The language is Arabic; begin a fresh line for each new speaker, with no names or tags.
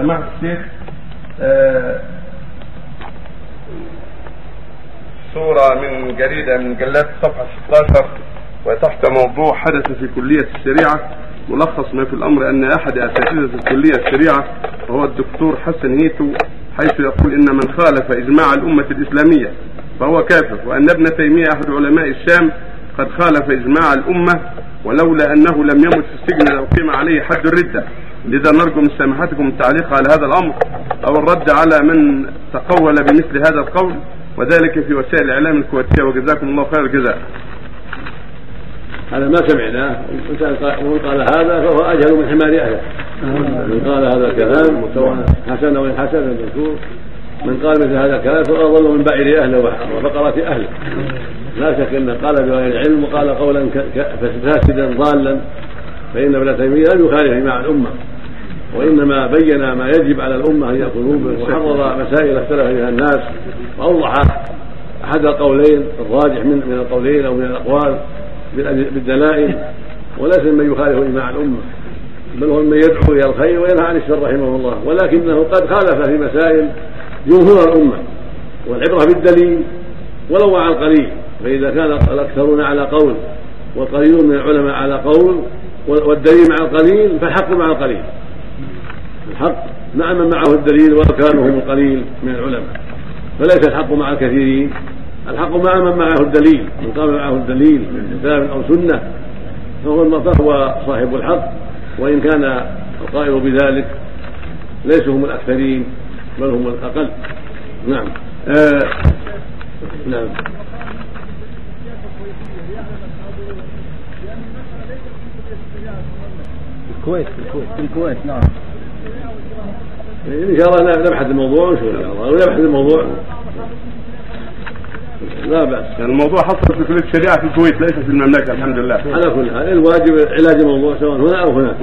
سماحة الشيخ صورة من جريدة من مجلات صفحة 16 وتحت موضوع حدث في كلية الشريعة ملخص ما في الأمر أن أحد أساتذة الكلية الشريعة وهو الدكتور حسن هيتو حيث يقول إن من خالف إجماع الأمة الإسلامية فهو كافر وأن ابن تيمية أحد علماء الشام قد خالف إجماع الأمة ولولا أنه لم يمت في السجن لأقيم عليه حد الردة لذا نرجو من سماحتكم التعليق على هذا الأمر أو الرد على من تقول بمثل هذا القول وذلك في وسائل الإعلام الكويتية وجزاكم الله خير الجزاء.
هذا ما سمعناه ومن قال هذا فهو أجهل من حمار أهله. من قال هذا الكلام سواء حسن أو حسن المذكور. من قال مثل هذا الكلام فهو أضل من بعير أهله وبقره أهله. لا شك إن قال بغير علم وقال قولا فاسدا ضالا. فإن ابن تيمية لم يخالف اجماع الأمة وإنما بين ما يجب على الأمة أن يأخذوه به وحرر مسائل اختلف فيها الناس وأوضح أحد القولين الراجح من من القولين أو من الأقوال بالدلائل وليس من يخالف اجماع الأمة بل هو من يدعو إلى الخير وينهى عن الشر رحمه الله. ولكنه قد خالف في مسائل جمهور الأمة والعبرة بالدليل ولو مع القليل. فإذا كان الأكثرون على قول والقليلون من العلماء على قول والدليل مع القليل فالحق مع القليل. الحق مع من معه الدليل ولو كانوا هم القليل من العلماء. فليس الحق مع الكثيرين. الحق مع من معه الدليل من قام معه الدليل من كتاب أو سنة. فهو فهو صاحب الحق. وإن كان القائل بذلك ليسوا هم الأكثرين بل هم الأقل. نعم. آه نعم.
الكويت الكويت. في الكويت نعم.
إن شاء الله نبحث الموضوع ونشوف إن شاء الله. ونبحث الموضوع. لا بأس.
يعني الموضوع حصل في كلية الشريعة في الكويت ليس في المملكة الحمد لله.
على كل حال الواجب علاج الموضوع سواء هنا أو هناك.